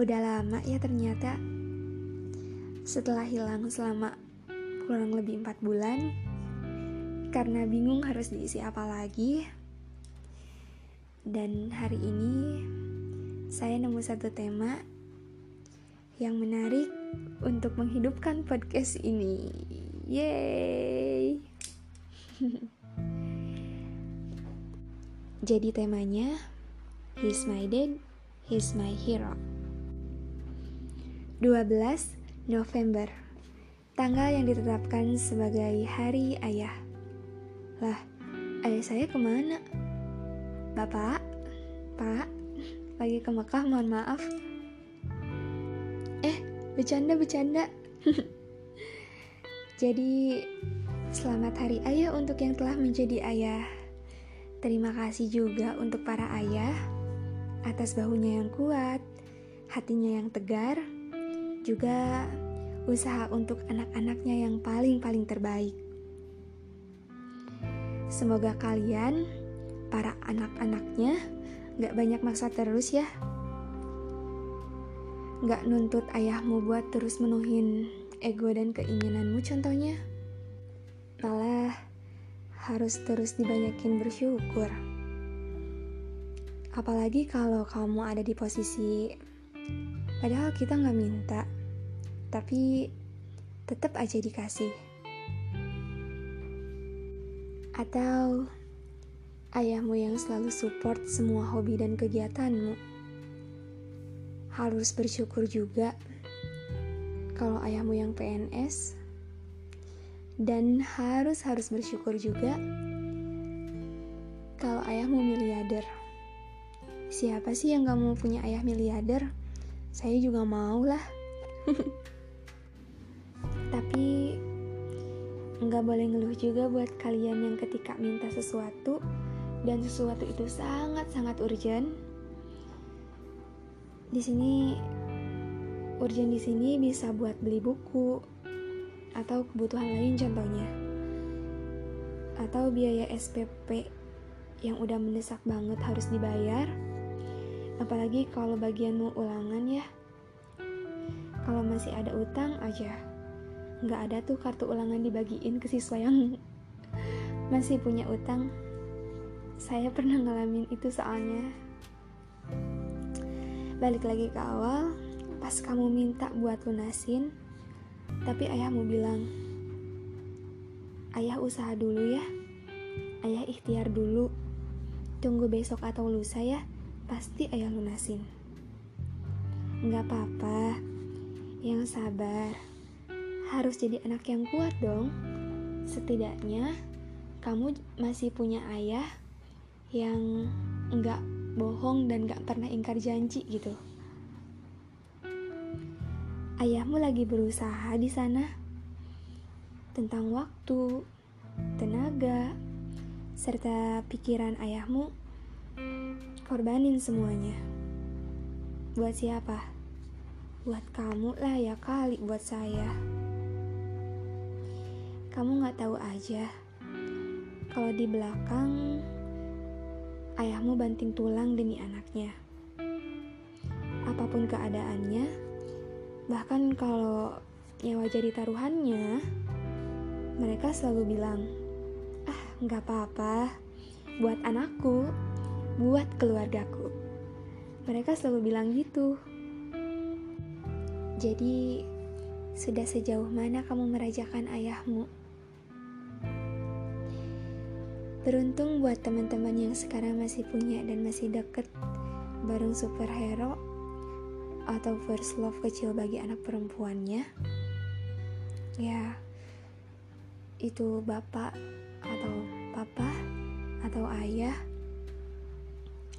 Udah lama ya ternyata. Setelah hilang selama kurang lebih 4 bulan Karena bingung harus diisi apa lagi. Dan hari ini Saya nemu satu tema Yang menarik Untuk menghidupkan podcast ini. Yeay! Jadi temanya He's my dad, he's my hero 12 November Tanggal yang ditetapkan sebagai Hari Ayah Lah, ayah saya ke mana? Bapak? Pak? Lagi ke Mekah, mohon maaf Eh, bercanda-bercanda Jadi, selamat Hari Ayah untuk yang telah menjadi ayah Terima kasih juga untuk para ayah atas bahunya yang kuat, hatinya yang tegar, juga usaha untuk anak-anaknya yang paling-paling terbaik. Semoga kalian, para anak-anaknya, gak banyak maksa terus ya. Gak nuntut ayahmu buat terus menuhin ego dan keinginanmu contohnya. Malah harus terus dibanyakin bersyukur. Apalagi kalau kamu ada di posisi Padahal kita nggak minta, tapi tetap aja dikasih. Atau ayahmu yang selalu support semua hobi dan kegiatanmu. Harus bersyukur juga kalau ayahmu yang PNS dan harus harus bersyukur juga kalau ayahmu miliarder. Siapa sih yang gak mau punya ayah miliarder? saya juga mau lah nggak boleh ngeluh juga buat kalian yang ketika minta sesuatu dan sesuatu itu sangat-sangat urgent di sini urgent di sini bisa buat beli buku atau kebutuhan lain contohnya atau biaya SPP yang udah mendesak banget harus dibayar Apalagi kalau bagianmu ulangan ya. Kalau masih ada utang aja. Nggak ada tuh kartu ulangan dibagiin ke siswa yang masih punya utang. Saya pernah ngalamin itu soalnya. Balik lagi ke awal, pas kamu minta buat lunasin, tapi ayahmu bilang, Ayah usaha dulu ya, ayah ikhtiar dulu, tunggu besok atau lusa ya, pasti ayah lunasin. Nggak apa-apa, yang sabar. Harus jadi anak yang kuat dong. Setidaknya kamu masih punya ayah yang nggak bohong dan nggak pernah ingkar janji gitu. Ayahmu lagi berusaha di sana tentang waktu, tenaga, serta pikiran ayahmu korbanin semuanya. Buat siapa? Buat kamu lah ya kali buat saya. Kamu gak tahu aja kalau di belakang ayahmu banting tulang demi anaknya. Apa pun keadaannya, bahkan kalau nyawa jadi taruhannya, mereka selalu bilang, ah gak apa-apa, buat anakku buat keluargaku. Mereka selalu bilang gitu. Jadi, sudah sejauh mana kamu merajakan ayahmu? Beruntung buat teman-teman yang sekarang masih punya dan masih deket bareng superhero atau first love kecil bagi anak perempuannya. Ya, itu bapak atau papa atau ayah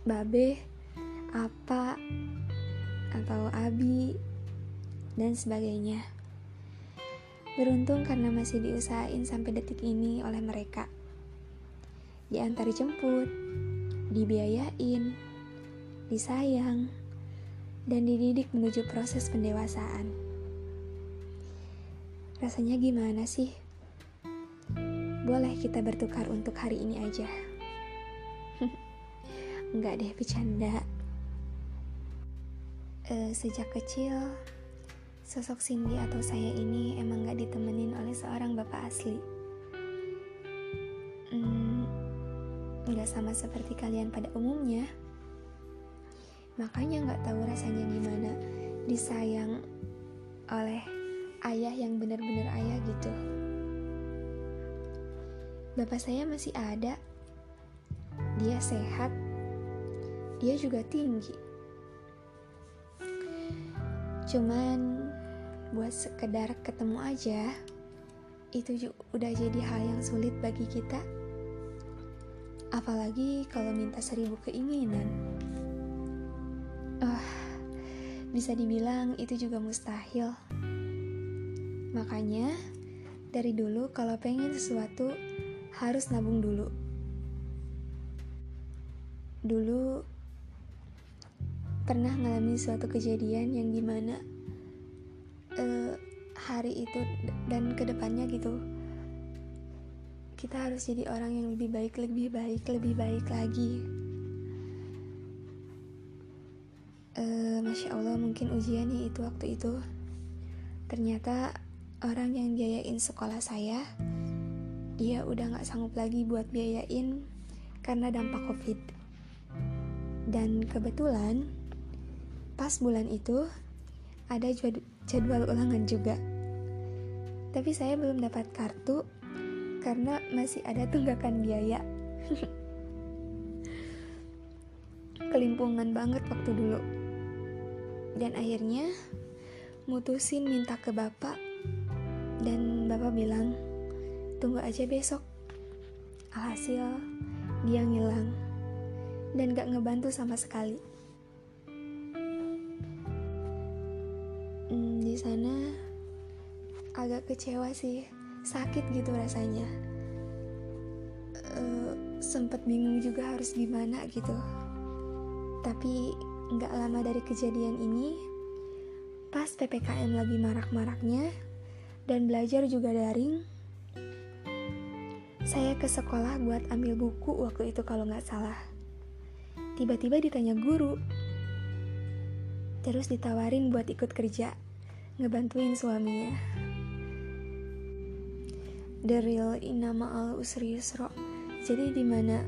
babe, apa, atau abi, dan sebagainya. Beruntung karena masih diusahain sampai detik ini oleh mereka. Diantar jemput, dibiayain, disayang, dan dididik menuju proses pendewasaan. Rasanya gimana sih? Boleh kita bertukar untuk hari ini aja. Enggak deh, bercanda. uh, sejak kecil sosok Cindy atau saya ini emang gak ditemenin oleh seorang bapak asli. Sama seperti kalian pada umumnya. Makanya gak tahu rasanya gimana disayang oleh ayah yang benar-benar ayah gitu. Bapak saya masih ada. Dia sehat. Dia juga tinggi Cuman buat sekedar ketemu aja, itu udah jadi hal yang sulit bagi kita. Apalagi kalau minta seribu keinginan. Oh, bisa dibilang itu juga mustahil. Makanya, dari dulu kalau pengen sesuatu harus nabung dulu. Dulu pernah ngalamin suatu kejadian yang gimana uh, hari itu dan ke depannya gitu kita harus jadi orang yang lebih baik lebih baik lebih baik lagi. Uh, masya allah mungkin ujiannya itu waktu itu. Ternyata orang yang biayain sekolah saya dia udah gak sanggup lagi buat biayain karena dampak covid. Dan kebetulan pas bulan itu ada jadwal ulangan juga. Tapi saya belum dapat kartu karena masih ada tunggakan biaya. Kelimpungan banget waktu dulu. Dan akhirnya mutusin minta ke bapak dan bapak bilang tunggu aja besok. Alhasil dia ngilang dan gak ngebantu sama sekali. di sana agak kecewa sih sakit gitu rasanya. Uh, sempet bingung juga harus gimana gitu. Tapi nggak lama dari kejadian ini pas ppkm lagi marak-maraknya dan belajar juga daring saya ke sekolah buat ambil buku waktu itu kalau nggak salah. Tiba-tiba ditanya guru terus ditawarin buat ikut kerja ngebantuin suaminya. The real inama al usri yusro. Jadi di mana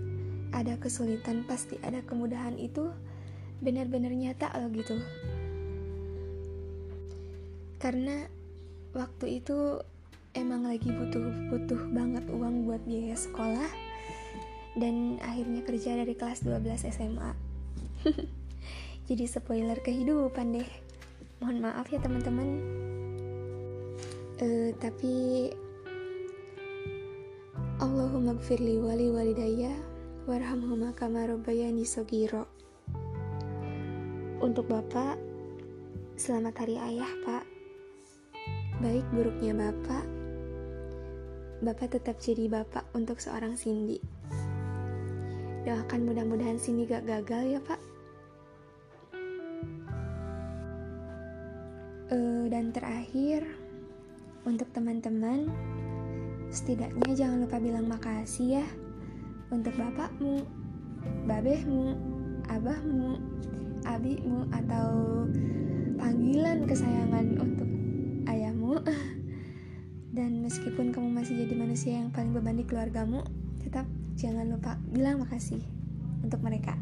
ada kesulitan pasti ada kemudahan itu benar-benar nyata loh gitu. Karena waktu itu emang lagi butuh-butuh banget uang buat biaya sekolah dan akhirnya kerja dari kelas 12 SMA. Jadi spoiler kehidupan deh mohon maaf ya teman-teman uh, tapi Allahumma gfirli wali walidayya warhamhuma kama rabbayani sogiro untuk bapak selamat hari ayah pak. Baik buruknya bapak bapak tetap jadi bapak untuk seorang Cindy. Doakan mudah-mudahan Cindy gak gagal ya pak. Uh, dan terakhir, untuk teman-teman, setidaknya jangan lupa bilang makasih ya untuk bapakmu, babehmu, abahmu, abimu, atau panggilan kesayangan untuk ayahmu. Dan meskipun kamu masih jadi manusia yang paling beban di keluargamu, tetap jangan lupa bilang makasih untuk mereka.